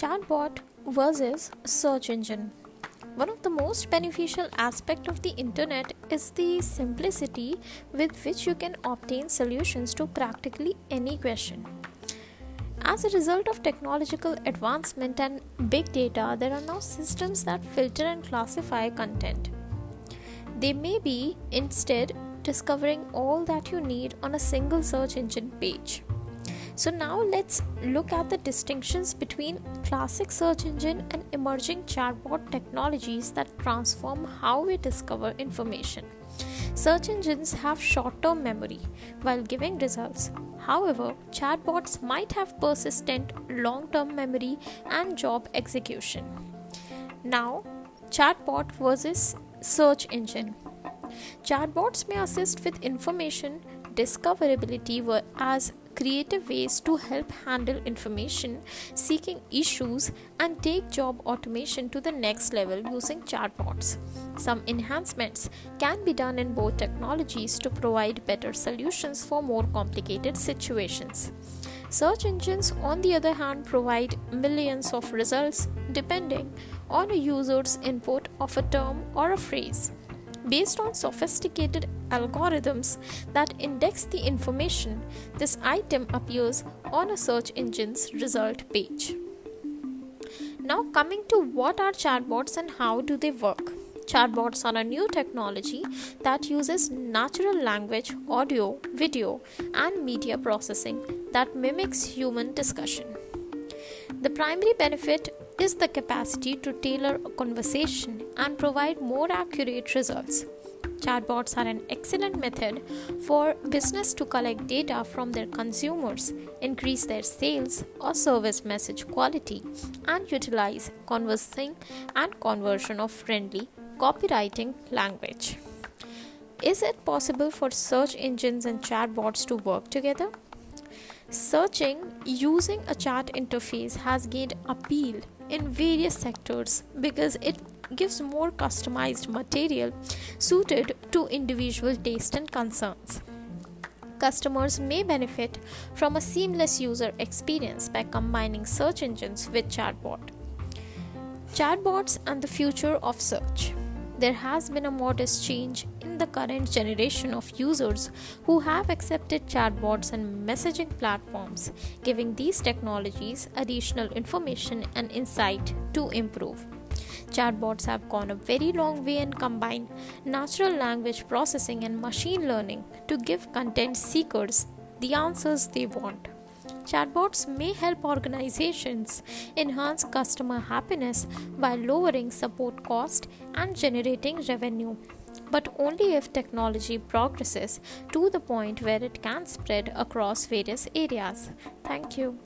Chatbot versus search engine. One of the most beneficial aspect of the internet is the simplicity with which you can obtain solutions to practically any question. As a result of technological advancement and big data, there are now systems that filter and classify content. They may be instead discovering all that you need on a single search engine page. So now let's look at the distinctions between classic search engine and emerging chatbot technologies that transform how we discover information. Search engines have short term memory while giving results. However, chatbots might have persistent long term memory and job execution. Now, chatbot versus search engine. Chatbots may assist with information discoverability as creative ways to help handle information seeking issues and take job automation to the next level using chatbots. Some enhancements can be done in both technologies to provide better solutions for more complicated situations. Search engines, on the other hand, provide millions of results depending on a user's input of a term or a phrase. Based on sophisticated algorithms that index the information, this item appears on a search engine's result page. Now, coming to what are chatbots and how do they work? Chatbots are a new technology that uses natural language, audio, video, and media processing that mimics human discussion. The primary benefit is the capacity to tailor a conversation and provide more accurate results. Chatbots are an excellent method for business to collect data from their consumers, increase their sales or service message quality, and utilize conversing and conversion of friendly copywriting language. Is it possible for search engines and chatbots to work together? Searching using a chat interface has gained appeal in various sectors because it gives more customized material suited to individual taste and concerns. Customers may benefit from a seamless user experience by combining search engines with chatbot. Chatbots and the future of search there has been a modest change in the current generation of users who have accepted chatbots and messaging platforms, giving these technologies additional information and insight to improve. Chatbots have gone a very long way and combine natural language processing and machine learning to give content seekers the answers they want. Chatbots may help organizations enhance customer happiness by lowering support cost and generating revenue, but only if technology progresses to the point where it can spread across various areas. Thank you.